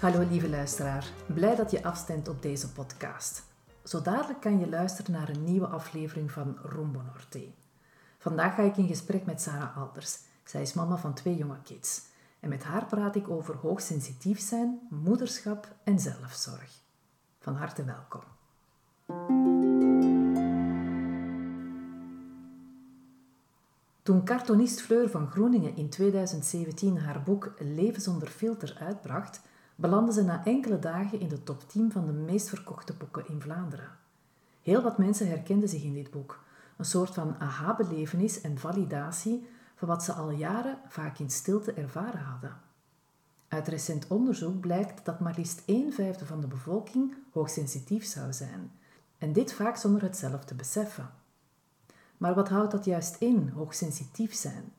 Hallo lieve luisteraar, blij dat je afstemt op deze podcast. Zo dadelijk kan je luisteren naar een nieuwe aflevering van Rumbo Norte. Vandaag ga ik in gesprek met Sarah Alders. Zij is mama van twee jonge kids. En met haar praat ik over hoogsensitief zijn, moederschap en zelfzorg. Van harte welkom. Toen cartoonist Fleur van Groeningen in 2017 haar boek Leven zonder filter uitbracht, belandde ze na enkele dagen in de top 10 van de meest verkochte boeken in Vlaanderen. Heel wat mensen herkenden zich in dit boek, een soort van aha-belevenis en validatie van wat ze al jaren vaak in stilte ervaren hadden. Uit recent onderzoek blijkt dat maar liefst een vijfde van de bevolking hoogsensitief zou zijn, en dit vaak zonder het zelf te beseffen. Maar wat houdt dat juist in, hoogsensitief zijn?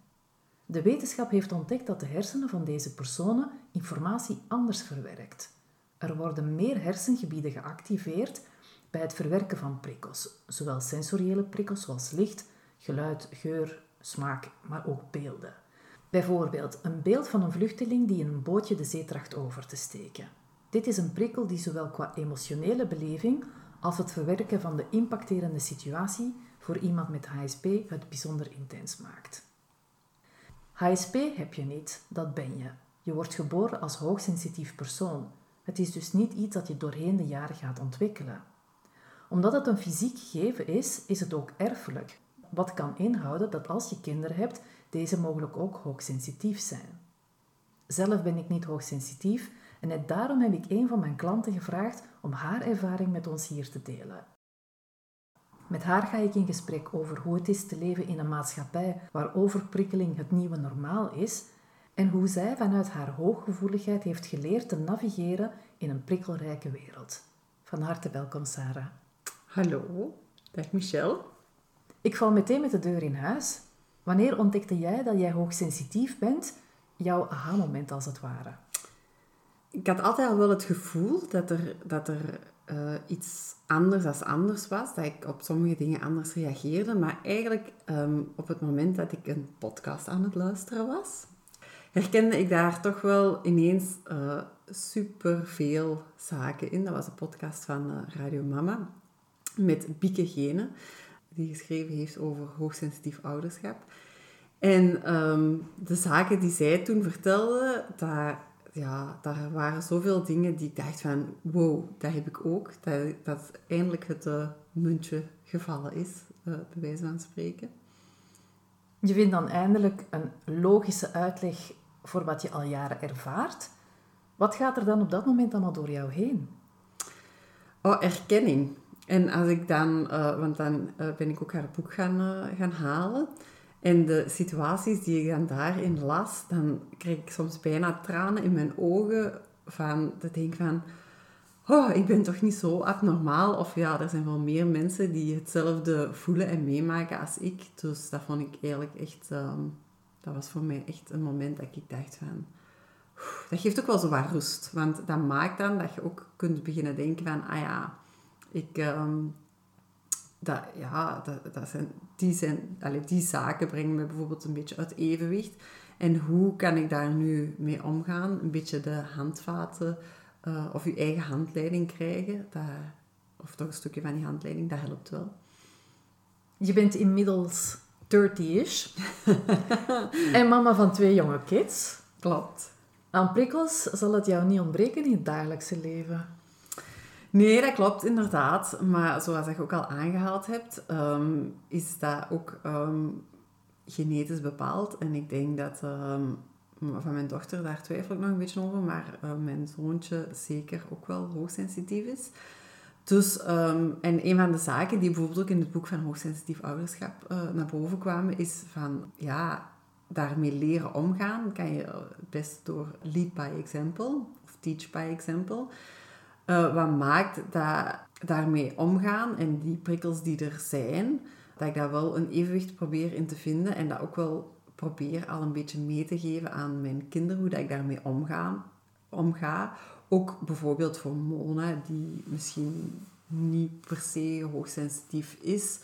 De wetenschap heeft ontdekt dat de hersenen van deze personen informatie anders verwerkt. Er worden meer hersengebieden geactiveerd bij het verwerken van prikkels, zowel sensoriële prikkels zoals licht, geluid, geur, smaak, maar ook beelden. Bijvoorbeeld een beeld van een vluchteling die in een bootje de zee tracht over te steken. Dit is een prikkel die zowel qua emotionele beleving als het verwerken van de impacterende situatie voor iemand met HSP het bijzonder intens maakt. HSP heb je niet, dat ben je. Je wordt geboren als hoogsensitief persoon. Het is dus niet iets dat je doorheen de jaren gaat ontwikkelen. Omdat het een fysiek gegeven is, is het ook erfelijk. Wat kan inhouden dat als je kinderen hebt, deze mogelijk ook hoogsensitief zijn. Zelf ben ik niet hoogsensitief en net daarom heb ik een van mijn klanten gevraagd om haar ervaring met ons hier te delen. Met haar ga ik in gesprek over hoe het is te leven in een maatschappij waar overprikkeling het nieuwe normaal is en hoe zij vanuit haar hooggevoeligheid heeft geleerd te navigeren in een prikkelrijke wereld. Van harte welkom, Sarah. Hallo, dag Michelle. Ik val meteen met de deur in huis. Wanneer ontdekte jij dat jij hoogsensitief bent? Jouw aha-moment als het ware. Ik had altijd al wel het gevoel dat er, dat er uh, iets anders als anders was. Dat ik op sommige dingen anders reageerde. Maar eigenlijk um, op het moment dat ik een podcast aan het luisteren was, herkende ik daar toch wel ineens uh, superveel zaken in. Dat was een podcast van uh, Radio Mama met Bieke Gene, die geschreven heeft over hoogsensitief ouderschap. En um, de zaken die zij toen vertelde, daar ja, daar waren zoveel dingen die ik dacht van, wow, dat heb ik ook. Dat, dat eindelijk het uh, muntje gevallen is, uh, bij wijze van spreken. Je vindt dan eindelijk een logische uitleg voor wat je al jaren ervaart. Wat gaat er dan op dat moment allemaal door jou heen? Oh, erkenning. En als ik dan, uh, want dan ben ik ook haar boek gaan, gaan halen. En de situaties die ik dan daarin las, dan kreeg ik soms bijna tranen in mijn ogen van te denken van... Oh, ik ben toch niet zo abnormaal. Of ja, er zijn wel meer mensen die hetzelfde voelen en meemaken als ik. Dus dat vond ik eigenlijk echt... Ehm, dat was voor mij echt een moment dat ik dacht van... Dat geeft ook wel zo wat rust. Want dat maakt dan dat je ook kunt beginnen denken van... Ah ja, ik... Ehm, dat, ja, dat, dat zijn, die, zijn, allez, die zaken brengen me bijvoorbeeld een beetje uit evenwicht. En hoe kan ik daar nu mee omgaan? Een beetje de handvaten uh, of je eigen handleiding krijgen. Dat, of toch een stukje van die handleiding, dat helpt wel. Je bent inmiddels 30-ish. en mama van twee jonge kids. Klopt. Aan prikkels zal het jou niet ontbreken in het dagelijkse leven. Nee, dat klopt inderdaad. Maar zoals je ook al aangehaald hebt, ehm, is dat ook ehm, genetisch bepaald. En ik denk dat ehm, van mijn dochter, daar twijfel ik nog een beetje over, maar uh, mijn zoontje zeker ook wel hoogsensitief is. Dus, en een van de zaken die bijvoorbeeld ook in het boek van hoogsensitief ouderschap uh, naar boven kwamen, is van, ja, daarmee leren omgaan kan je het best door lead by example of teach by example. Uh, wat maakt dat daarmee omgaan en die prikkels die er zijn, dat ik daar wel een evenwicht probeer in te vinden en dat ook wel probeer al een beetje mee te geven aan mijn kinderen, hoe dat ik daarmee omga. omga. Ook bijvoorbeeld voor Mona, die misschien niet per se hoogsensitief is,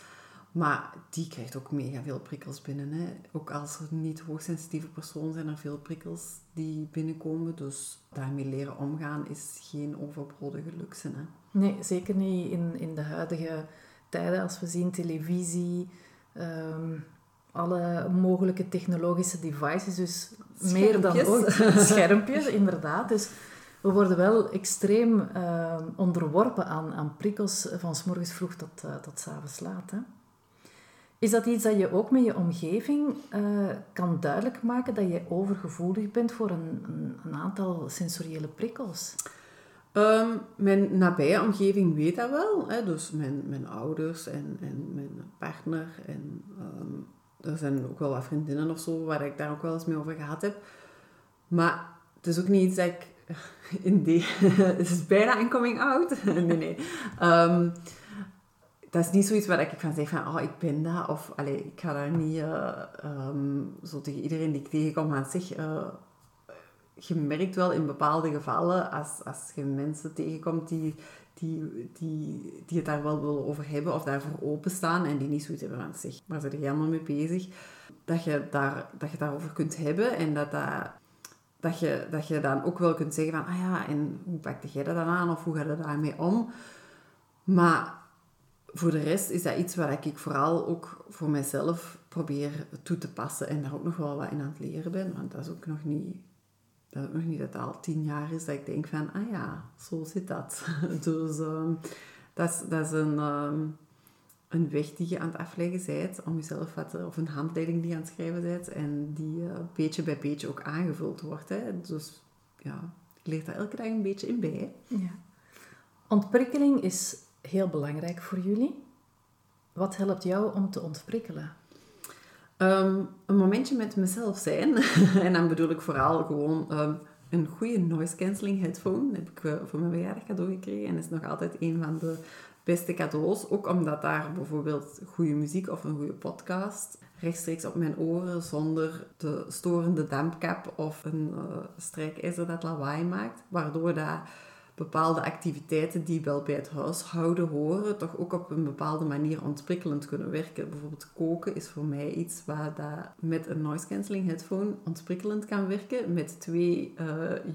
maar die krijgt ook mega veel prikkels binnen. Hè. Ook als er niet hoogsensitieve persoon zijn er veel prikkels die binnenkomen. Dus daarmee leren omgaan is geen overbodige luxe. Hè. Nee, zeker niet in, in de huidige tijden. Als we zien televisie, ehm, alle mogelijke technologische devices. Dus meer dan ooit. Schermpjes, inderdaad. Dus we worden wel extreem ehm, onderworpen aan, aan prikkels van s morgens vroeg tot, uh, tot s avonds laat. Hè. Is dat iets dat je ook met je omgeving uh, kan duidelijk maken dat je overgevoelig bent voor een, een, aantal sensoriële prikkels? Um, mijn nabije omgeving weet dat wel. Hè? Dus mijn, mijn ouders en, en mijn partner. En um, er zijn ook wel wat vriendinnen of zo waar ik daar ook wel eens mee over gehad heb. Maar het is ook niet iets dat ik... In die, het is bijna een coming out. nee, nee. Um, dat is niet zoiets waar ik van zeg van, oh, ik ben dat. Of, allee, ik ga daar niet uh, um, zo tegen iedereen die ik tegenkom gaan zeggen... Uh, je merkt wel in bepaalde gevallen, als, als je mensen tegenkomt die, die, die, die het daar wel willen over hebben of daarvoor openstaan en die niet zoiets hebben van, zeg, waar zijn je helemaal mee bezig? Dat je, daar, dat je daarover kunt hebben en dat dat dat je, dat je dan ook wel kunt zeggen van, ah ja, en hoe pakte jij dat dan aan of hoe ga je daarmee om? Maar voor de rest is dat iets waar ik vooral ook voor mezelf probeer toe te passen en daar ook nog wel wat in aan het leren ben. Want dat is ook nog niet, dat ook nog niet dat het al tien jaar is dat ik denk van, ah ja, zo zit dat. dus um, dat, is, dat een, um, een weg die je aan het afleggen bent om jezelf wat, of een handleiding die je aan het schrijven bent en die uh, beetje bij beetje ook aangevuld wordt. Hè. Dus ja, ik leer daar elke dag een beetje in bij. Ja. Ontprikkeling is heel belangrijk voor jullie. Wat helpt jou om te ontprikkelen? Um, een momentje met mezelf zijn. en dan bedoel ik vooral gewoon um, een goede noise cancelling headphone. Dat heb ik uh, voor mijn verjaardag cadeau gekregen. En is nog altijd een van de beste cadeaus. Ook omdat daar bijvoorbeeld goede muziek of een goede podcast rechtstreeks op mijn oren zonder de storende dampkap of een uh, strijkijzer dat lawaai maakt. Waardoor dat bepaalde activiteiten die wel bij het huishouden horen, toch ook op een bepaalde manier ontprikkelend kunnen werken. Bijvoorbeeld koken is voor mij iets waar dat met een noise cancelling headphone ontprikkelend kan werken. Met twee uh,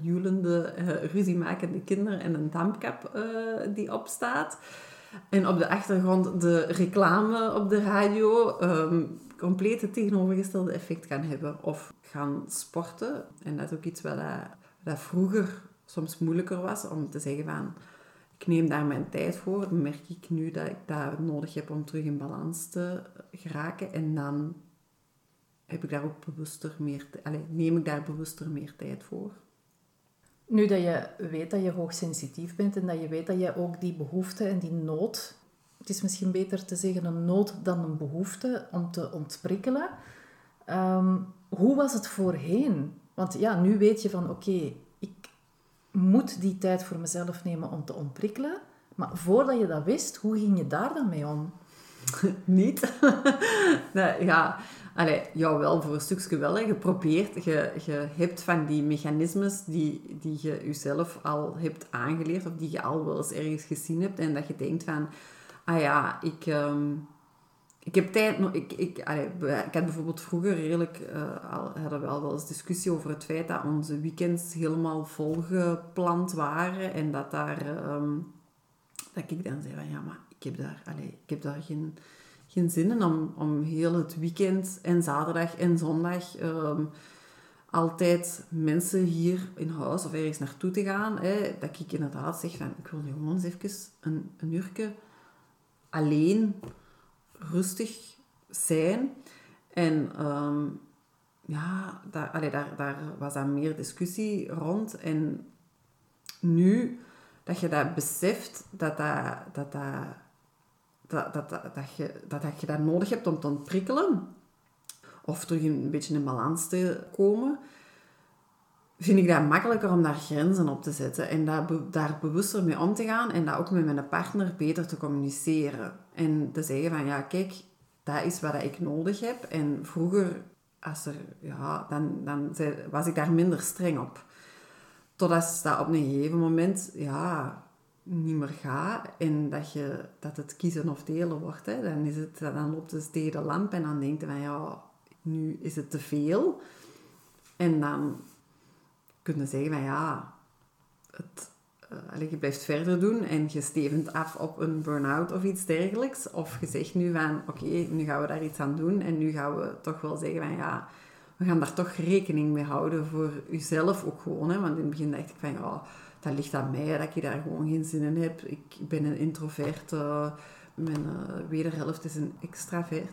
joelende, uh, ruziemakende kinderen en een dampkap uh, die opstaat. En op de achtergrond de reclame op de radio. Um, compleet het tegenovergestelde effect kan hebben. Of gaan sporten. En dat is ook iets wat dat vroeger soms moeilijker was om te zeggen van ik neem daar mijn tijd voor, merk ik nu dat ik dat nodig heb om terug in balans te geraken en dan heb ik daar ook bewuster meer, allez, neem ik daar bewuster meer tijd voor. Nu dat je weet dat je hoogsensitief bent en dat je weet dat je ook die behoefte en die nood, het is misschien beter te zeggen een nood dan een behoefte om te ontprikkelen. Um, hoe was het voorheen? Want ja, nu weet je van oké, moet die tijd voor mezelf nemen om te ontprikkelen. Maar voordat je dat wist, hoe ging je daar dan mee om? Niet. ja, Allee, ja, wel voor een stukje wel. Hè. Je probeert, je, je hebt van die mechanismes die, die je jezelf al hebt aangeleerd of die je al wel eens ergens gezien hebt en dat je denkt van, ah ja, ik, um, ik heb tijd... Ik, ik, ik had bijvoorbeeld vroeger redelijk... Uh, al, hadden we al wel eens discussie over het feit dat onze weekends helemaal volgepland waren. En dat daar... Um, dat ik dan zei van, ja, maar ik heb daar, allee, ik heb daar geen, geen zin in om, om heel het weekend en zaterdag en zondag... Um, altijd mensen hier in huis of ergens naartoe te gaan. Hè, dat ik inderdaad zeg van, ik wil nu gewoon eens even een, een uurtje alleen, rustig zijn. En ehm, ja, daar, allee, daar, daar was dan meer discussie rond. En nu dat je dat beseft, dat, dat, dat, dat, dat, dat, je, dat, dat je nodig hebt om te ontprikkelen, of terug een beetje in balans te komen, vind ik dat makkelijker om daar grenzen op te zetten en daar, daar bewuster mee om te gaan en dat ook met mijn partner beter te communiceren. En te zeggen van, ja, kijk, dat is wat ik nodig heb. En vroeger, als er, ja, dan, dan was ik daar minder streng op. Totdat dat op een gegeven moment, ja, niet meer gaat en dat, je, dat het kiezen of delen wordt. Hè. Dan, is het, dan loopt het tegen de lamp en dan denkt je van, ja, nu is het te veel. En dan kun je zeggen van, ja, het, uh, je blijft verder doen en je stevend af op een burn-out of iets dergelijks. Of je zegt nu van, oké, nu gaan we daar iets aan doen. En nu gaan we toch wel zeggen van, ja, we gaan daar toch rekening mee houden voor jezelf ook gewoon. Hè? Want in het begin dacht ik van, ja, dat ligt aan mij, dat ik daar gewoon geen zin in heb. Ik ben een introvert, uh, mijn uh, wederhelft is een extravert.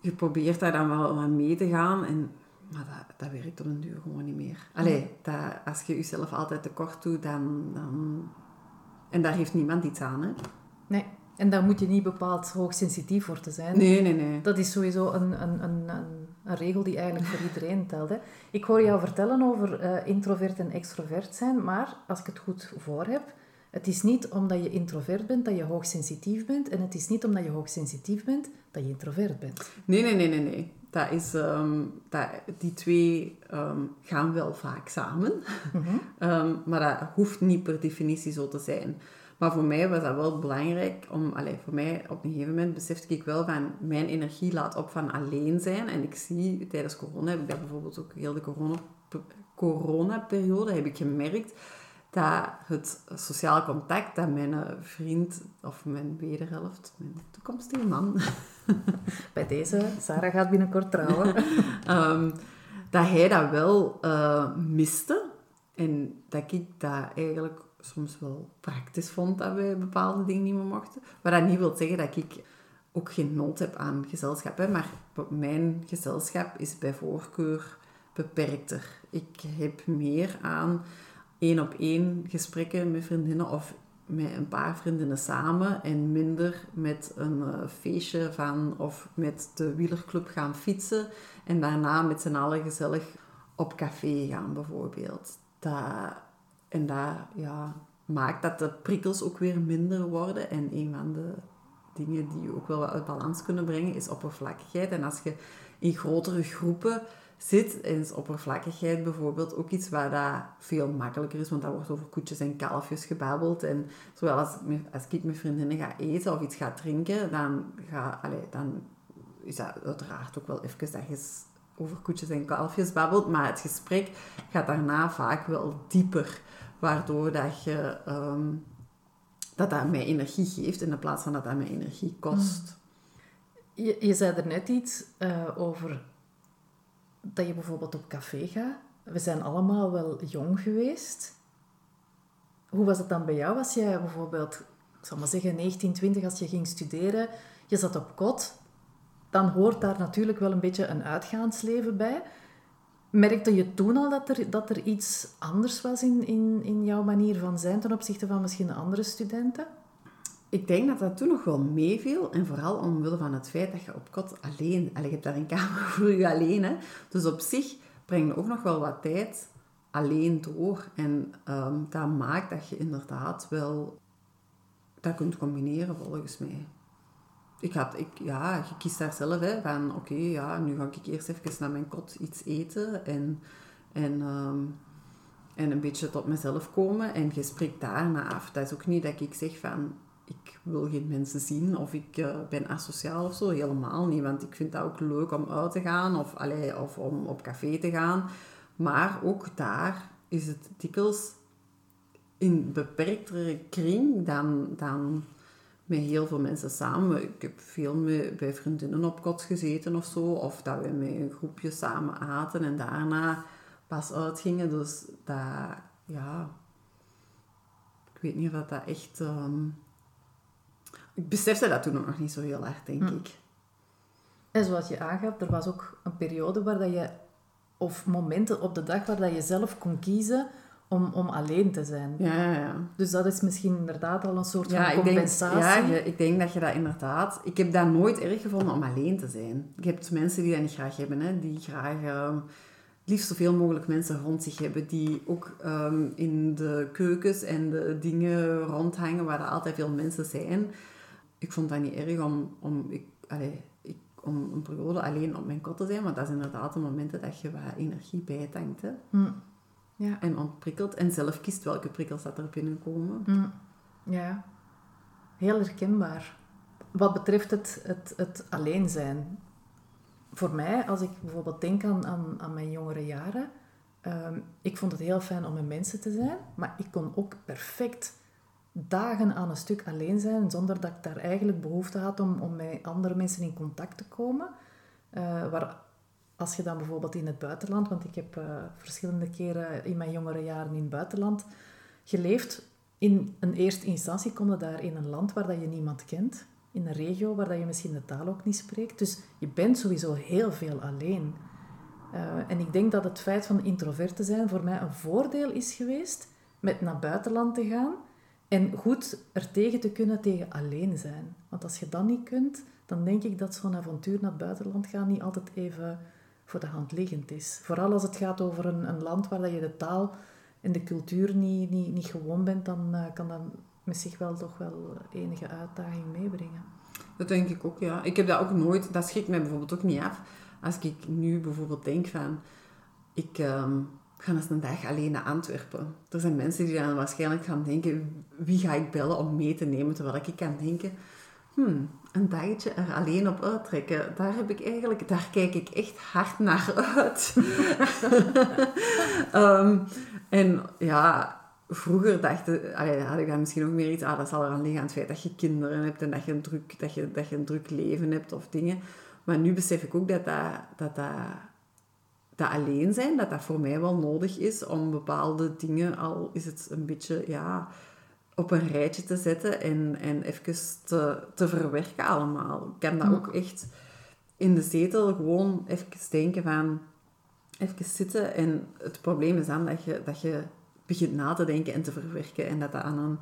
Je probeert daar dan wel aan mee te gaan en maar dat, dat werkt op een duur gewoon niet meer. Allee, dat, als je jezelf altijd tekort doet, dan, dan... En daar heeft niemand iets aan, hè? Nee. En daar moet je niet bepaald hoogsensitief voor te zijn. Nee, nee, nee. Dat is sowieso een, een, een, een, regel die eigenlijk voor iedereen telt. Hè. Ik hoor jou vertellen over uh, introvert en extrovert zijn, maar als ik het goed voor heb, het is niet omdat je introvert bent dat je hoogsensitief bent en het is niet omdat je hoogsensitief bent dat je introvert bent. Nee, nee, nee, nee. nee. Dat is, um, dat, die twee um, gaan wel vaak samen, mm -hmm. um, maar dat hoeft niet per definitie zo te zijn. Maar voor mij was dat wel belangrijk om, allez, voor mij op een gegeven moment besefte ik wel van mijn energie laat op van alleen zijn. En ik zie tijdens corona, heb ik dat bijvoorbeeld ook heel de corona, corona-periode, heb ik gemerkt dat het sociaal contact dat mijn vriend of mijn wederhelft, mijn toekomstige man. Bij deze, Sarah gaat binnenkort trouwen. um, dat hij dat wel uh, miste. En dat ik dat eigenlijk soms wel praktisch vond dat wij bepaalde dingen niet meer mochten. Maar dat niet wil zeggen dat ik ook geen nood heb aan gezelschap. Hè. Maar mijn gezelschap is bij voorkeur beperkter. Ik heb meer aan één op één gesprekken met vriendinnen of met een paar vriendinnen samen en minder met een uh, feestje van of met de wielerclub gaan fietsen en daarna met z'n allen gezellig op café gaan bijvoorbeeld. Dat, en dat ja, maakt dat de prikkels ook weer minder worden en een van de dingen die ook wel wat uit balans kunnen brengen is oppervlakkigheid. En als je in grotere groepen zit, is oppervlakkigheid bijvoorbeeld ook iets waar dat veel makkelijker is, want daar wordt over koetjes en kalfjes gebabbeld. En zowel als, als ik met vriendinnen ga eten of iets ga drinken, dan, ga, allez, dan is dat uiteraard ook wel even dat je over koetjes en kalfjes babbelt, maar het gesprek gaat daarna vaak wel dieper, waardoor dat je... Um, dat dat mij energie geeft in plaats van dat dat mij energie kost. Je, je zei er net iets uh, over dat je bijvoorbeeld op café gaat. We zijn allemaal wel jong geweest. Hoe was het dan bij jou als jij bijvoorbeeld, ik zal maar zeggen 19, 20, als je ging studeren, je zat op kot, dan hoort daar natuurlijk wel een beetje een uitgaansleven bij. Merkte je toen al dat er, dat er iets anders was in, in, in jouw manier van zijn ten opzichte van misschien andere studenten? Ik denk dat dat toen nog wel meeviel. En vooral omwille van het feit dat je op kot alleen... Allee, je hebt daar een kamer voor je alleen. Hè. Dus op zich breng je ook nog wel wat tijd alleen door. En um, dat maakt dat je inderdaad wel dat kunt combineren, volgens mij. Ik had, ik, ja, je kiest daar zelf hè, van... Oké, ja, nu ga ik eerst even naar mijn kot iets eten. En... en um, en een beetje tot mezelf komen en je spreekt daarna af. Dat is ook niet dat ik zeg van ik wil geen mensen zien of ik uh, ben asociaal of zo. Helemaal niet, want ik vind dat ook leuk om uit te gaan of, allee, of om op café te gaan. Maar ook daar is het dikwijls in beperktere kring dan, dan met heel veel mensen samen. Ik heb veel bij vriendinnen op kot gezeten of zo. Of dat we met een groepje samen aten en daarna pas uitgingen. Dus dat, ja... Ik weet niet of dat, dat echt... ehm, Ik besefte dat toen ook nog niet zo heel erg, denk Hm. ik. En zoals je aangaf, er was ook een periode waar dat je, of momenten op de dag waar dat je zelf kon kiezen om, om alleen te zijn. Ja, ja, ja. Dus dat is misschien inderdaad al een soort Ja, van ik denk, compensatie. ja ik denk dat je dat inderdaad... Ik heb dat nooit erg gevonden om alleen te zijn. Je hebt mensen die dat niet graag hebben, hè, die graag ehm, het liefst zoveel mogelijk mensen rond zich hebben, die ook ehm, in de keukens en de dingen rondhangen waar er altijd veel mensen zijn. Ik vond dat niet erg om, om, ik, allee, ik, om een periode alleen op mijn kot te zijn, want dat is inderdaad de momenten dat je wat energie bijtankt hè, Hm. Ja. en ontprikkelt en zelf kiest welke prikkels dat er binnenkomen. Hm. ja, heel herkenbaar. Wat betreft het, het, het alleen zijn. Voor mij, als ik bijvoorbeeld denk aan, aan, aan mijn jongere jaren, ehm, ik vond het heel fijn om met mensen te zijn, maar ik kon ook perfect dagen aan een stuk alleen zijn, zonder dat ik daar eigenlijk behoefte had om, om met andere mensen in contact te komen. Eh, waar, als je dan bijvoorbeeld in het buitenland, want ik heb eh, verschillende keren in mijn jongere jaren in het buitenland geleefd, in een eerste instantie kom je daar in een land waar dat je niemand kent. In een regio waar dat je misschien de taal ook niet spreekt. Dus je bent sowieso heel veel alleen. Eh, en ik denk dat het feit van introvert te zijn voor mij een voordeel is geweest met naar buitenland te gaan en goed er tegen te kunnen tegen alleen zijn. Want als je dat niet kunt, dan denk ik dat zo'n avontuur naar het buitenland gaan niet altijd even voor de hand liggend is. Vooral als het gaat over een, een land waar je de taal en de cultuur niet, niet, niet gewoon bent, dan eh, kan dat met zich wel toch wel enige uitdaging meebrengen. Dat denk ik ook, ja. Ik heb dat ook nooit... Dat schrikt mij bijvoorbeeld ook niet af. Als ik nu bijvoorbeeld denk van... Ik ehm, ga eens een dag alleen naar Antwerpen. Er zijn mensen die dan waarschijnlijk gaan denken... Wie ga ik bellen om mee te nemen? Terwijl ik kan denken... Hmm, een dagje er alleen op uittrekken. Daar, heb ik eigenlijk, daar kijk ik echt hard naar uit. Ehm, en ja, vroeger dacht, had ik dan misschien ook meer iets... Ah, dat zal eraan liggen aan het feit dat je kinderen hebt en dat je een druk, dat je, dat je een druk leven hebt of dingen. Maar nu besef ik ook dat dat, dat, dat, dat alleen zijn, dat dat voor mij wel nodig is om bepaalde dingen, al is het een beetje... Ja, op een rijtje te zetten en, en even te, te verwerken allemaal. Ik kan dat ook echt in de zetel gewoon even denken van... Even zitten en het probleem is dan dat je, dat je begint na te denken en te verwerken en dat dat aan een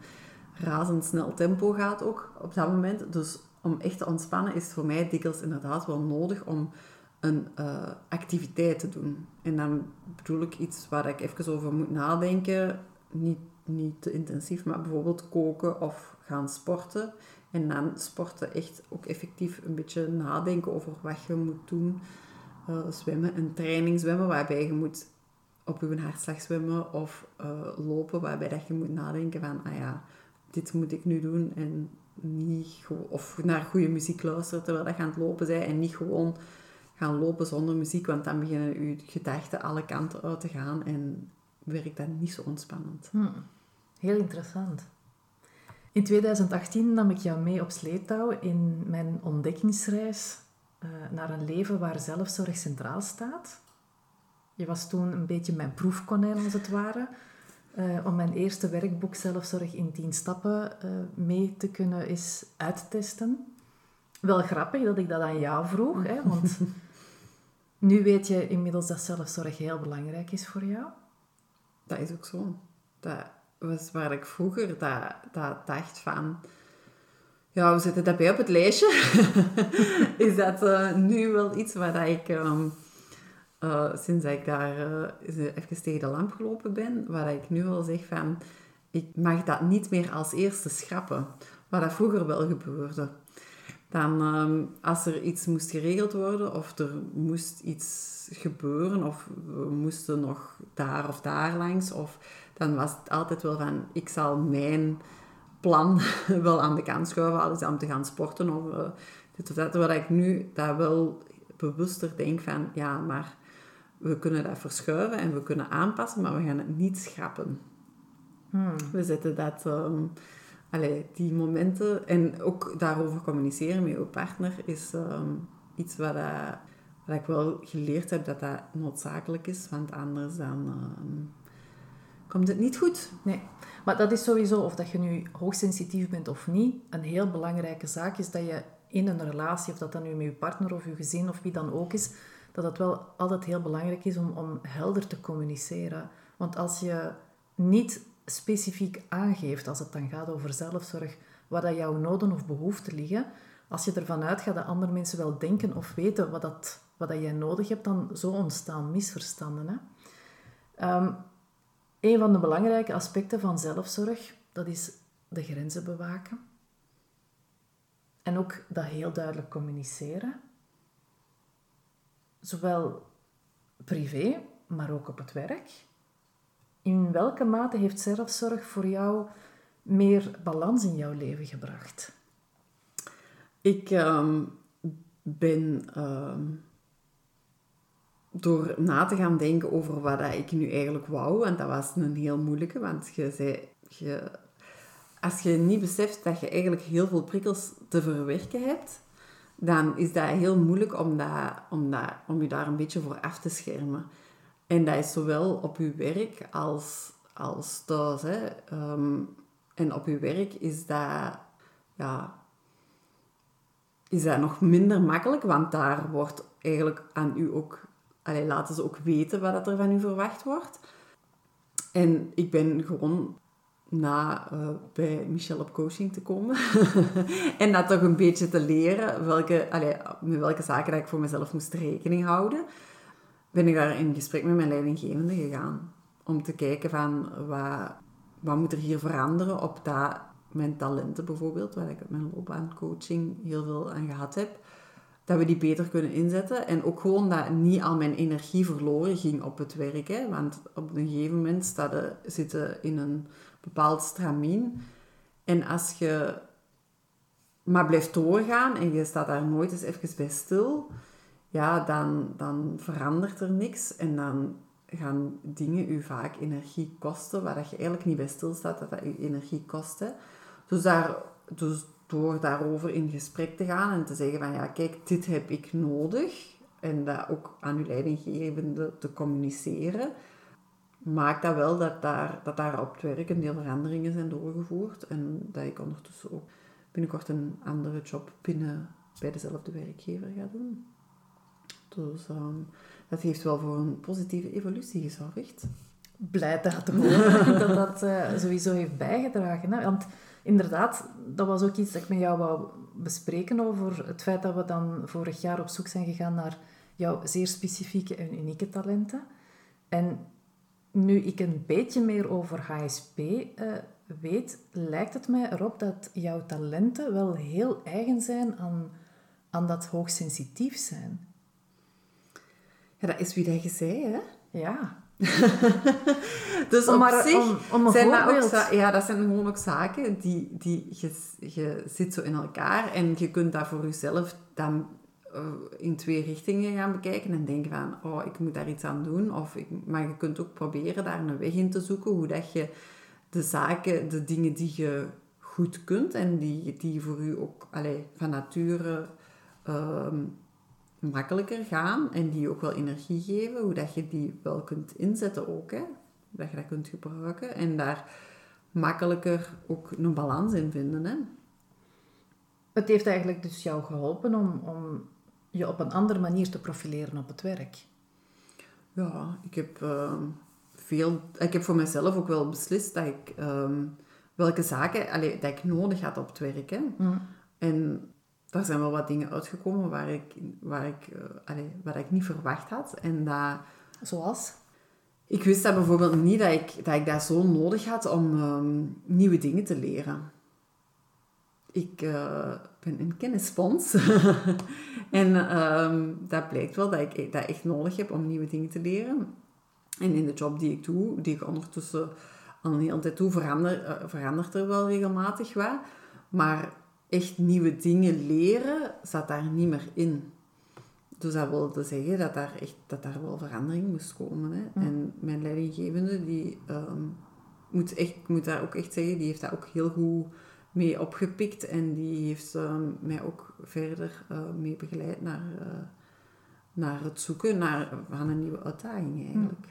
razendsnel tempo gaat ook op dat moment. Dus om echt te ontspannen is voor mij dikwijls inderdaad wel nodig om een eh, activiteit te doen. En dan bedoel ik iets waar ik even over moet nadenken. Niet, niet te intensief, maar bijvoorbeeld koken of gaan sporten. En dan sporten echt ook effectief een beetje nadenken over wat je moet doen. Eh, zwemmen, een training zwemmen waarbij je moet op je hartslag zwemmen of eh, lopen waarbij dat je moet nadenken van, ah ja, dit moet ik nu doen en niet of naar goede muziek luisteren terwijl je aan het lopen bent en niet gewoon gaan lopen zonder muziek, want dan beginnen je gedachten alle kanten uit te gaan en werkt dat niet zo ontspannend. Hm, Heel interessant. In 2018 nam ik jou mee op sleeptouw in mijn ontdekkingsreis eh, naar een leven waar zelfzorg centraal staat. Je was toen een beetje mijn proefkonijn, als het ware, eh, om mijn eerste werkboek Zelfzorg in 10 stappen eh, mee te kunnen eens uittesten. Wel grappig dat ik dat aan jou vroeg, hè, want nu weet je inmiddels dat zelfzorg heel belangrijk is voor jou. Dat is ook zo. Dat was waar ik vroeger dat, dacht van... Ja, we zetten dat bij op het lijstje. is dat eh, nu wel iets waar dat ik... ehm, eh, sinds ik daar eh, even tegen de lamp gelopen ben, waar ik nu wel zeg van... Ik mag dat niet meer als eerste schrappen. Wat dat vroeger wel gebeurde. Dan, ehm, als er iets moest geregeld worden, of er moest iets gebeuren, of we moesten nog daar of daar langs, of, dan was het altijd wel van, ik zal mijn plan wel aan de kant schuiven, dat om te gaan sporten, of eh, dit of dat. Terwijl ik nu dat wel bewuster denk van, ja, maar we kunnen dat verschuiven en we kunnen aanpassen, maar we gaan het niet schrappen. Hmm. We zetten dat, ehm, allee, die momenten en ook daarover communiceren met je partner is ehm, iets wat, dat, wat ik wel geleerd heb dat dat noodzakelijk is, want anders dan ehm, komt het niet goed. Nee, maar dat is sowieso, of dat je nu hoogsensitief bent of niet, een heel belangrijke zaak is dat je in een relatie, of dat dan nu met je partner of je gezin of wie dan ook is, dat het wel altijd heel belangrijk is om, om helder te communiceren. Want als je niet specifiek aangeeft, als het dan gaat over zelfzorg, waar dat jouw noden of behoeften liggen, als je ervan uitgaat dat andere mensen wel denken of weten wat, dat, wat dat jij nodig hebt, dan zo ontstaan misverstanden. Hè? Um, een van de belangrijke aspecten van zelfzorg, dat is de grenzen bewaken. En ook dat heel duidelijk communiceren. Zowel privé, maar ook op het werk. In welke mate heeft zelfzorg voor jou meer balans in jouw leven gebracht? Ik ehm, ben ehm, door na te gaan denken over wat ik nu eigenlijk wou, en dat was een heel moeilijke, want je zei, als je niet beseft dat je eigenlijk heel veel prikkels te verwerken hebt, dan is dat heel moeilijk om, dat, om, om je daar een beetje voor af te schermen. En dat is zowel op je werk als, als thuis. Hè. Ehm, en op je werk is dat, ja, is dat nog minder makkelijk, want daar wordt eigenlijk aan u ook, allee, laten ze ook weten wat er van u verwacht wordt. En ik ben gewoon na uh, bij Michel op coaching te komen en dat toch een beetje te leren welke, allee, met welke zaken dat ik voor mezelf moest rekening houden, ben ik daar in gesprek met mijn leidinggevende gegaan. Om te kijken van wat, wat moet er hier veranderen op dat mijn talenten bijvoorbeeld, waar ik op mijn loopbaancoaching heel veel aan gehad heb, dat we die beter kunnen inzetten. En ook gewoon dat niet al mijn energie verloren ging op het werk. Hè? Want op een gegeven moment staat zitten in een bepaald stramien. En als je maar blijft doorgaan en je staat daar nooit eens even bij stil, ja, dan, dan verandert er niks. En dan gaan dingen u vaak energie kosten, waar dat je eigenlijk niet bij stilstaat dat dat je energie kost. Dus, daar, dus door daarover in gesprek te gaan en te zeggen van ja, kijk, dit heb ik nodig. En dat ook aan uw leidinggevende te communiceren. Maakt dat wel dat daar, dat op het werk een deel veranderingen zijn doorgevoerd. En dat ik ondertussen ook binnenkort een andere job binnen bij dezelfde werkgever ga doen. Dus dat heeft wel voor een positieve evolutie gezorgd. Blij dat te dat dat uh, sowieso heeft bijgedragen. Hè? Want inderdaad, dat was ook iets dat ik met jou wou bespreken over het feit dat we dan vorig jaar op zoek zijn gegaan naar jouw zeer specifieke en unieke talenten. En nu ik een beetje meer over HSP eh, weet, lijkt het mij erop dat jouw talenten wel heel eigen zijn aan, aan dat hoogsensitief zijn. Ja, dat is wie dat je zei, hè? Ja. dus om maar, zich om, om zijn dat ook, ja, dat zijn gewoon ook zaken die, die je, je zit zo in elkaar en je kunt dat voor jezelf dan uh, in twee richtingen gaan bekijken en denken van, oh, ik moet daar iets aan doen. Of ik, maar je kunt ook proberen daar een weg in te zoeken, hoe dat je de zaken, de dingen die je goed kunt en die, die voor u ook allee, van nature uh, makkelijker gaan en die ook wel energie geven, hoe dat je die wel kunt inzetten ook, hè? dat je dat kunt gebruiken en daar makkelijker ook een balans in vinden. Hè? Het heeft eigenlijk dus jou geholpen om, om je op een andere manier te profileren op het werk. Ja, ik heb, ehm, veel, ik heb voor mezelf ook wel beslist dat ik ehm, welke zaken allee, dat ik nodig had op het werk. Hè. Mm. En daar zijn wel wat dingen uitgekomen waar ik, waar ik, uh, allee, wat ik niet verwacht had. En dat, Zoals? Ik wist dat bijvoorbeeld niet dat ik dat, ik dat zo nodig had om ehm, nieuwe dingen te leren. Ik uh, ben een kennisspons. en um, dat blijkt wel dat ik dat echt nodig heb om nieuwe dingen te leren. En in de job die ik doe, die ik ondertussen al een hele tijd doe, verander, uh, verandert er wel regelmatig wat. Maar echt nieuwe dingen leren zat daar niet meer in. Dus dat wilde zeggen dat daar, echt, dat daar wel verandering moest komen. Hè. En mijn leidinggevende, die um, moet, echt, moet daar ook echt zeggen, die heeft dat ook heel goed mee opgepikt. En die heeft um, mij ook verder uh, mee begeleid naar, uh, naar het zoeken naar, van een nieuwe uitdaging eigenlijk.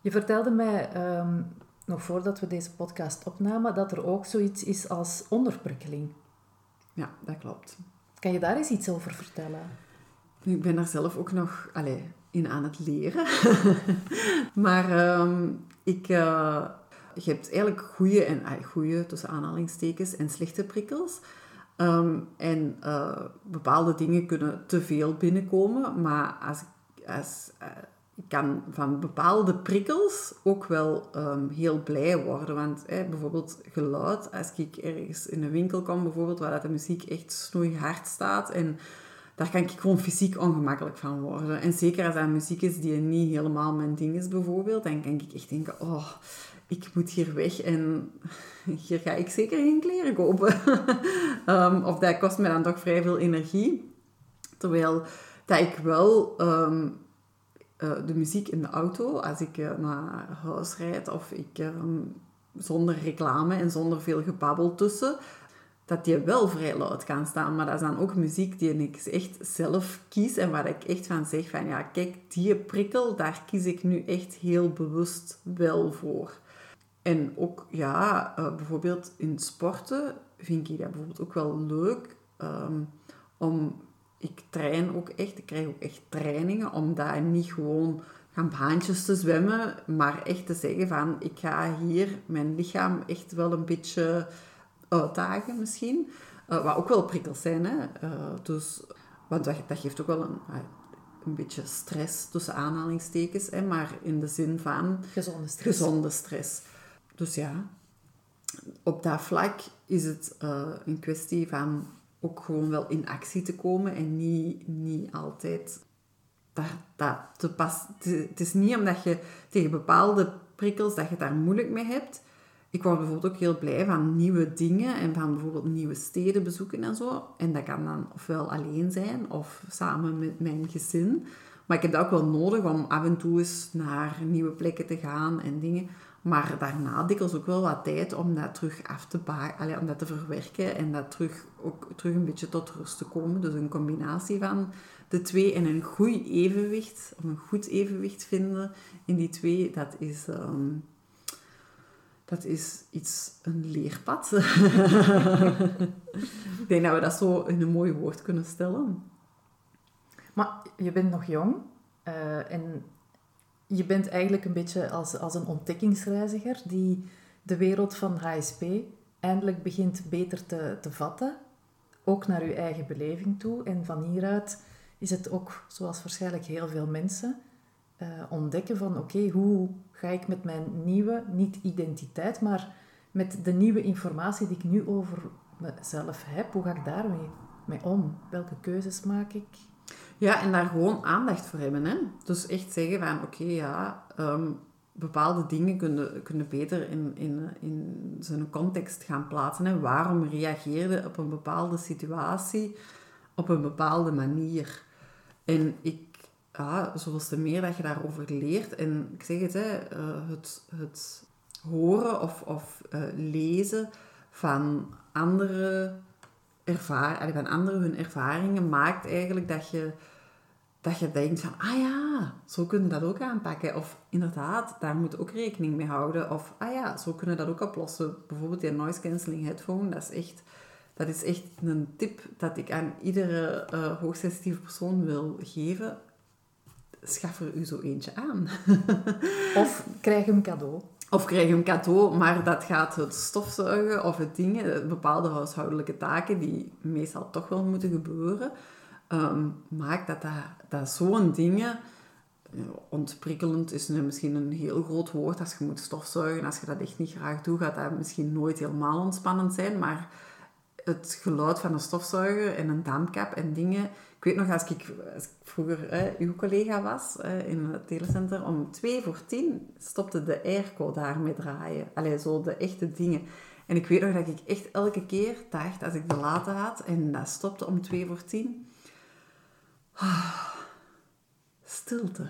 Je vertelde mij ehm, nog voordat we deze podcast opnamen dat er ook zoiets is als onderprikkeling. Ja, dat klopt. Kan je daar eens iets over vertellen? Ik ben daar zelf ook nog allez, in aan het leren. maar ehm, ik, uh, je hebt eigenlijk goede en uh, goede tussen aanhalingstekens en slechte prikkels. Ehm, en uh, bepaalde dingen kunnen te veel binnenkomen, maar als, als, uh, ik kan van bepaalde prikkels ook wel um, heel blij worden. Want bijvoorbeeld geluid, als ik ergens in een winkel kom, bijvoorbeeld, waar de muziek echt snoeihard staat en daar kan ik gewoon fysiek ongemakkelijk van worden. En zeker als dat muziek is die niet helemaal mijn ding is, bijvoorbeeld, dan kan ik echt denken, oh, ik moet hier weg en hier ga ik zeker geen kleren kopen. um, of dat kost me dan toch vrij veel energie. Terwijl dat ik wel uh, de muziek in de auto, als ik uh, naar huis rijd of ik um, zonder reclame en zonder veel gebabbel tussen, dat die wel vrij luid kan staan. Maar dat is dan ook muziek die ik echt zelf kies en waar ik echt van zeg van ja, kijk, die prikkel, daar kies ik nu echt heel bewust wel voor. En ook, ja, uh, bijvoorbeeld in sporten vind ik dat bijvoorbeeld ook wel leuk. Um, om, ik train ook echt, ik krijg ook echt trainingen om daar niet gewoon gaan baantjes te zwemmen, maar echt te zeggen van, ik ga hier mijn lichaam echt wel een beetje uitdagen misschien. Uh, wat ook wel prikkels zijn, hè. Uh, dus, want dat, dat, geeft ook wel een, een beetje stress, tussen aanhalingstekens, hè, maar in de zin van... Gezonde stress. Gezonde stress. Dus ja, op dat vlak is het uh, een kwestie van ook gewoon wel in actie te komen en niet, niet altijd daar, dat te pas. Het is niet omdat je tegen bepaalde prikkels dat je daar moeilijk mee hebt. Ik word bijvoorbeeld ook heel blij van nieuwe dingen en van bijvoorbeeld nieuwe steden bezoeken en zo. En dat kan dan ofwel alleen zijn of samen met mijn gezin. Maar ik heb dat ook wel nodig om af en toe eens naar nieuwe plekken te gaan en dingen. Maar daarna dikwijls ook wel wat tijd om dat terug af te baken, om dat te verwerken en dat terug, ook terug een beetje tot rust te komen. Dus een combinatie van de twee en een goed evenwicht, om een goed evenwicht vinden in die twee, dat is, um, dat is iets, een leerpad. Ik denk dat we dat zo in een mooi woord kunnen stellen. Maar je bent nog jong uh, en je bent eigenlijk een beetje als, als een ontdekkingsreiziger die de wereld van HSP eindelijk begint beter te, te vatten. Ook naar je eigen beleving toe. En van hieruit is het ook, zoals waarschijnlijk heel veel mensen, uh, ontdekken van oké, hoe ga ik met mijn nieuwe, niet identiteit, maar met de nieuwe informatie die ik nu over mezelf heb, hoe ga ik daarmee mee om? Welke keuzes maak ik? Ja, en daar gewoon aandacht voor hebben. Hè? Dus echt zeggen van, oké, ja, um, bepaalde dingen kunnen, kunnen beter in, in, in zijn context gaan plaatsen. Hè? Waarom reageerde op een bepaalde situatie op een bepaalde manier? En ik, ja, zoals te meer dat je daarover leert, en ik zeg het, hè, uh, het, het horen of, of uh, lezen van andere ervaar, van anderen hun ervaringen maakt eigenlijk dat je, dat je denkt van, ah ja, zo kunnen we dat ook aanpakken. Of inderdaad, daar moet ook rekening mee houden. Of, ah ja, zo kunnen we dat ook oplossen. Bijvoorbeeld die noise cancelling headphone, dat is echt, dat is echt een tip dat ik aan iedere uh, hoogsensitieve persoon wil geven. Schaf er u zo eentje aan. of krijg hem cadeau. Of krijg je een cadeau, maar dat gaat het stofzuigen of het dingen, bepaalde huishoudelijke taken die meestal toch wel moeten gebeuren, um, maakt dat, dat, zo'n dingen, ontprikkelend is misschien een heel groot woord. Als je moet stofzuigen, als je dat echt niet graag doet, gaat dat misschien nooit helemaal ontspannend zijn, maar het geluid van een stofzuiger en een dampkap en dingen. Ik weet nog, als ik, vroeger eh, uw collega was in het telecenter, om twee voor tien stopte de airco daarmee draaien. Allee, zo de echte dingen. En ik weet nog dat ik echt elke keer dacht, als ik de late had en dat stopte om twee voor tien, ah, stilte.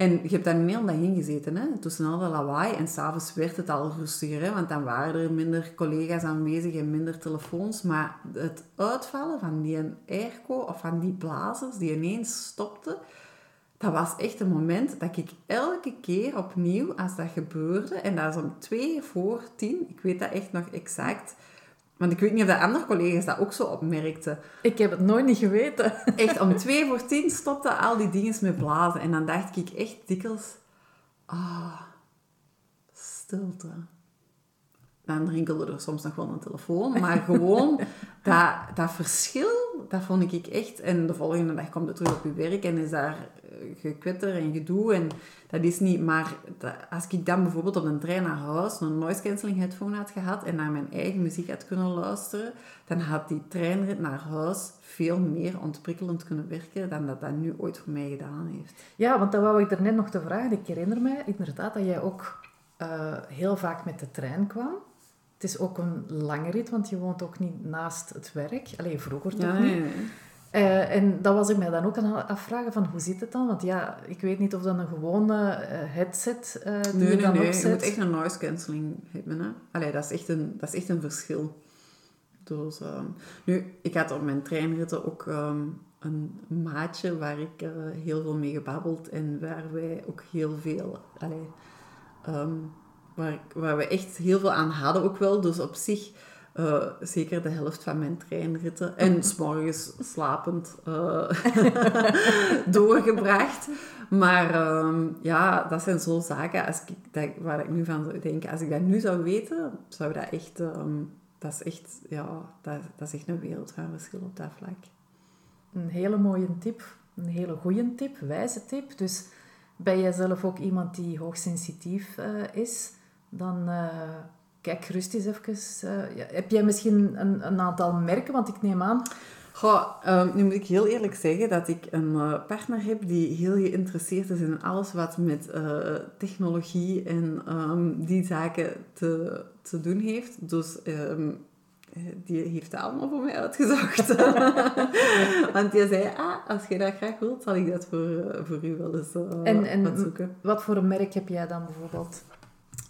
En je hebt daar een hele dag in gezeten, hè? tussen al dat lawaai. En s'avonds werd het al rustiger, hè? want dan waren er minder collega's aanwezig en minder telefoons. Maar het uitvallen van die airco of van die blazers die ineens stopten, dat was echt een moment dat ik elke keer opnieuw, als dat gebeurde, en dat is om twee voor tien, ik weet dat echt nog exact, want ik weet niet of de andere collega's dat ook zo opmerkten. Ik heb het nooit niet geweten. Echt, om twee voor tien stopten al die dingen met blazen. En dan dacht ik echt dikwijls... Ah, stilte. Dan rinkelde er soms nog wel een telefoon. Maar gewoon dat, dat verschil, dat vond ik echt... En de volgende dag komt het terug op je werk en is daar gekwetter en gedoe. En dat is niet... Maar als ik dan bijvoorbeeld op een trein naar huis een noise cancelling headphone had gehad en naar mijn eigen muziek had kunnen luisteren, dan had die treinrit naar huis veel meer ontprikkelend kunnen werken dan dat dat nu ooit voor mij gedaan heeft. Ja, want dat wou ik er net nog te vragen. Ik herinner mij inderdaad dat jij ook uh, heel vaak met de trein kwam. Het is ook een lange rit, want je woont ook niet naast het werk. Alleen vroeger toch niet. Nee, nee. Uh, en dat was ik mij dan ook aan het afvragen van hoe zit het dan? Want ja, ik weet niet of dat een gewone uh, headset uh, die nee, je dan nee, opzet... je moet echt een noise cancelling hebben. Hè? Allee, dat is echt een, dat is echt een verschil. Dus, um, nu, ik had op mijn treinritten ook um, een maatje waar ik heel veel mee gebabbeld en waar wij ook heel veel... Allee, um, waar, waar we echt heel veel aan hadden ook wel. Dus op zich uh, zeker de helft van mijn treinritten. En s'morgens slapend uh, doorgebracht. Maar um, ja, dat zijn zo zaken als ik, dat, waar ik nu van zou denken. Als ik dat nu zou weten, zou dat echt... Um, dat is echt, ja, dat, dat is echt een wereld van verschil op dat vlak. Een hele mooie tip. Een hele goede tip, wijze tip. Dus ben jij zelf ook iemand die hoogsensitief uh, is, dan kijk gerust eens even. Uh, ja, heb jij misschien een, een, aantal merken? Want ik neem aan... Goh, um, nu moet ik heel eerlijk zeggen dat ik een uh, partner heb die heel geïnteresseerd is in alles wat met uh, technologie en um, die zaken te, te doen heeft. Dus um, die heeft het allemaal voor mij uitgezocht. Want die zei, ah, als je dat graag wilt, zal ik dat voor, voor u wel eens en, en zoeken. Wat voor een merk heb jij dan bijvoorbeeld?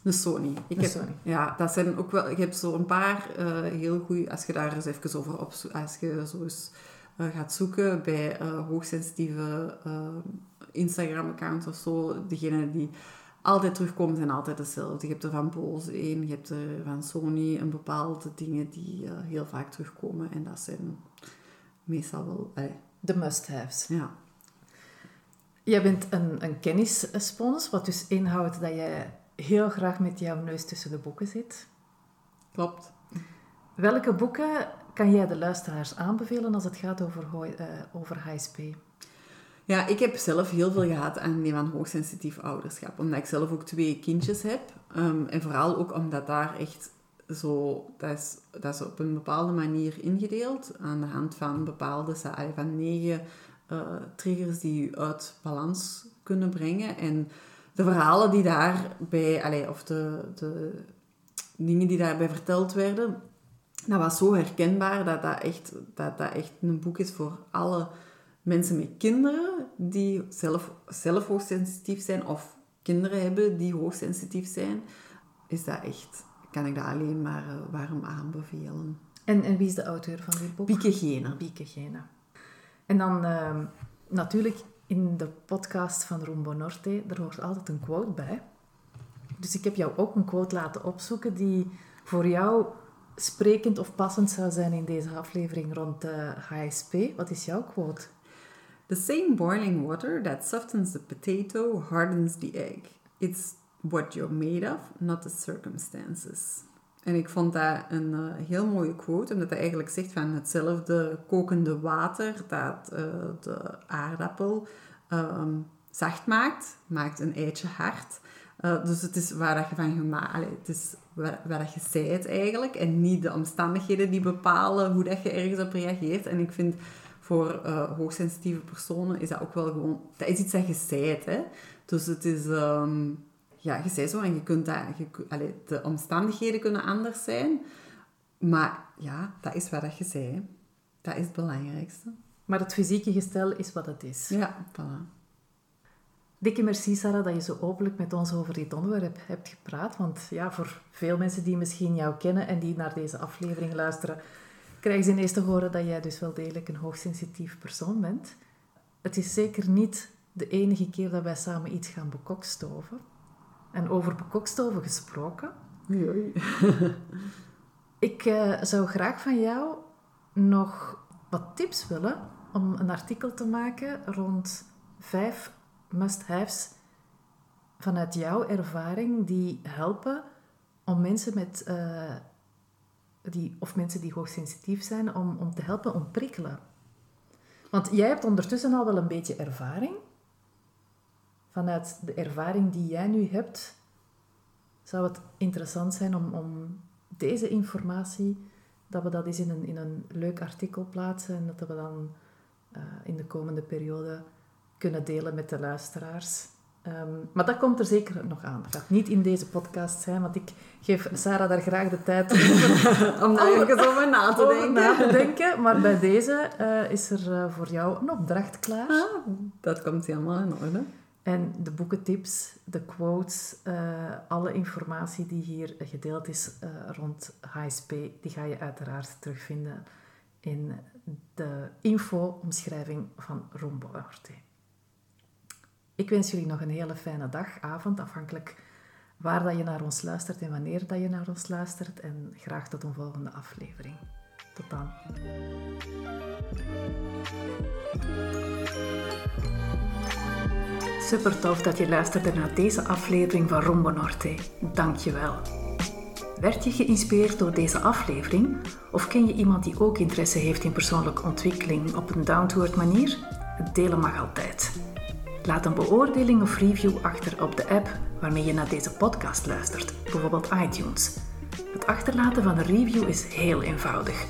Een Sony. Ik een heb, Sony. Ja, dat zijn ook wel... Je hebt zo een paar uh, heel goede... Als je daar eens even over op... Als je zo eens uh, gaat zoeken bij uh, hoogsensitieve Instagram-accounts of zo, degene die altijd terugkomen zijn altijd hetzelfde. Je hebt er van Bose één, je hebt er van Sony een bepaalde dingen die heel vaak terugkomen. En dat zijn meestal wel... De must-haves. Ja. Jij bent een, een kennisspons, wat dus inhoudt dat jij heel graag met jouw neus tussen de boeken zit. Klopt. Welke boeken kan jij de luisteraars aanbevelen als het gaat over, uh, over HSP? Ja, ik heb zelf heel veel gehad aan die van hoogsensitief ouderschap. Omdat ik zelf ook twee kindjes heb. Um, en vooral ook omdat daar echt zo... Dat is, dat is op een bepaalde manier ingedeeld. Aan de hand van bepaalde... Van negen uh, triggers die je uit balans kunnen brengen. En de verhalen die daarbij, allee, of de, de dingen die daarbij verteld werden, dat was zo herkenbaar dat dat echt, dat dat echt een boek is voor alle mensen met kinderen die zelf, zelf hoogsensitief zijn of kinderen hebben die hoogsensitief zijn. Is dat echt, kan ik dat alleen maar uh, warm aanbevelen. En, en wie is de auteur van dit boek? Bieke Gene. Bieke Gene. En dan uh, natuurlijk in de podcast van Rumbo Norte, er hoort altijd een quote bij. Dus ik heb jou ook een quote laten opzoeken die voor jou sprekend of passend zou zijn in deze aflevering rond de HSP. Wat is jouw quote? The same boiling water that softens the potato hardens the egg. It's what you're made of, not the circumstances. En ik vond dat een uh, heel mooie quote, omdat hij eigenlijk zegt van hetzelfde kokende water dat uh, de aardappel um, zacht maakt, maakt een eitje hard. Uh, dus het is waar dat je van gemaakt, het is waar, dat je zijt eigenlijk en niet de omstandigheden die bepalen hoe dat je ergens op reageert. En ik vind voor hoogsensitieve personen is dat ook wel gewoon, dat is iets dat je zijt, hè. Dus het is... Um, ja, je zei zo en je kunt dat, je, de omstandigheden kunnen anders zijn. Maar ja, dat is wat je zei. Dat is het belangrijkste. Maar het fysieke gestel is wat het is. Ja, voilà. Dikke merci, Sarah, dat je zo openlijk met ons over dit onderwerp hebt gepraat. Want ja, voor veel mensen die misschien jou kennen en die naar deze aflevering luisteren, krijgen ze ineens te horen dat jij dus wel degelijk een hoogsensitief persoon bent. Het is zeker niet de enige keer dat wij samen iets gaan bekokstoven. En over bekokstoven gesproken. Ik uh, zou graag van jou nog wat tips willen om een artikel te maken rond vijf must-haves vanuit jouw ervaring die helpen om mensen met, uh, die, of mensen die hoogsensitief zijn, om, om te helpen ontprikkelen. Want jij hebt ondertussen al wel een beetje ervaring. Vanuit de ervaring die jij nu hebt, zou het interessant zijn om, om deze informatie, dat we dat eens in een, in een leuk artikel plaatsen en dat we dan uh, in de komende periode kunnen delen met de luisteraars. Um, maar dat komt er zeker nog aan. Dat gaat niet in deze podcast zijn, want ik geef Sarah daar graag de tijd om daar over na te denken. Na te denken. Maar bij deze uh, is er uh, voor jou een opdracht klaar. Ah, dat komt helemaal in orde. En de boekentips, de quotes, uh, alle informatie die hier gedeeld is rond HSP, die ga je uiteraard terugvinden in de info-omschrijving van Rombolorte. Ik wens jullie nog een hele fijne dag, avond, afhankelijk waar dat je naar ons luistert en wanneer dat je naar ons luistert. En graag tot een volgende aflevering. Tot dan. Super tof dat je luisterde naar deze aflevering van Rombo Norte. Dank je wel. Werd je geïnspireerd door deze aflevering? Of ken je iemand die ook interesse heeft in persoonlijke ontwikkeling op een down-to-earth manier? Delen mag altijd. Laat een beoordeling of review achter op de app waarmee je naar deze podcast luistert, bijvoorbeeld iTunes. Het achterlaten van een review is heel eenvoudig.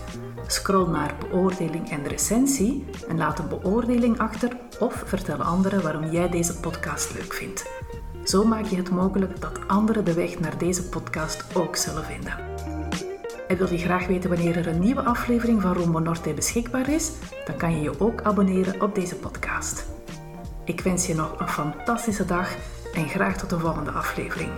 Scroll naar beoordeling en recensie en laat een beoordeling achter of vertel anderen waarom jij deze podcast leuk vindt. Zo maak je het mogelijk dat anderen de weg naar deze podcast ook zullen vinden. En wil je graag weten wanneer er een nieuwe aflevering van Rombo Norte beschikbaar is? Dan kan je je ook abonneren op deze podcast. Ik wens je nog een fantastische dag en graag tot de volgende aflevering.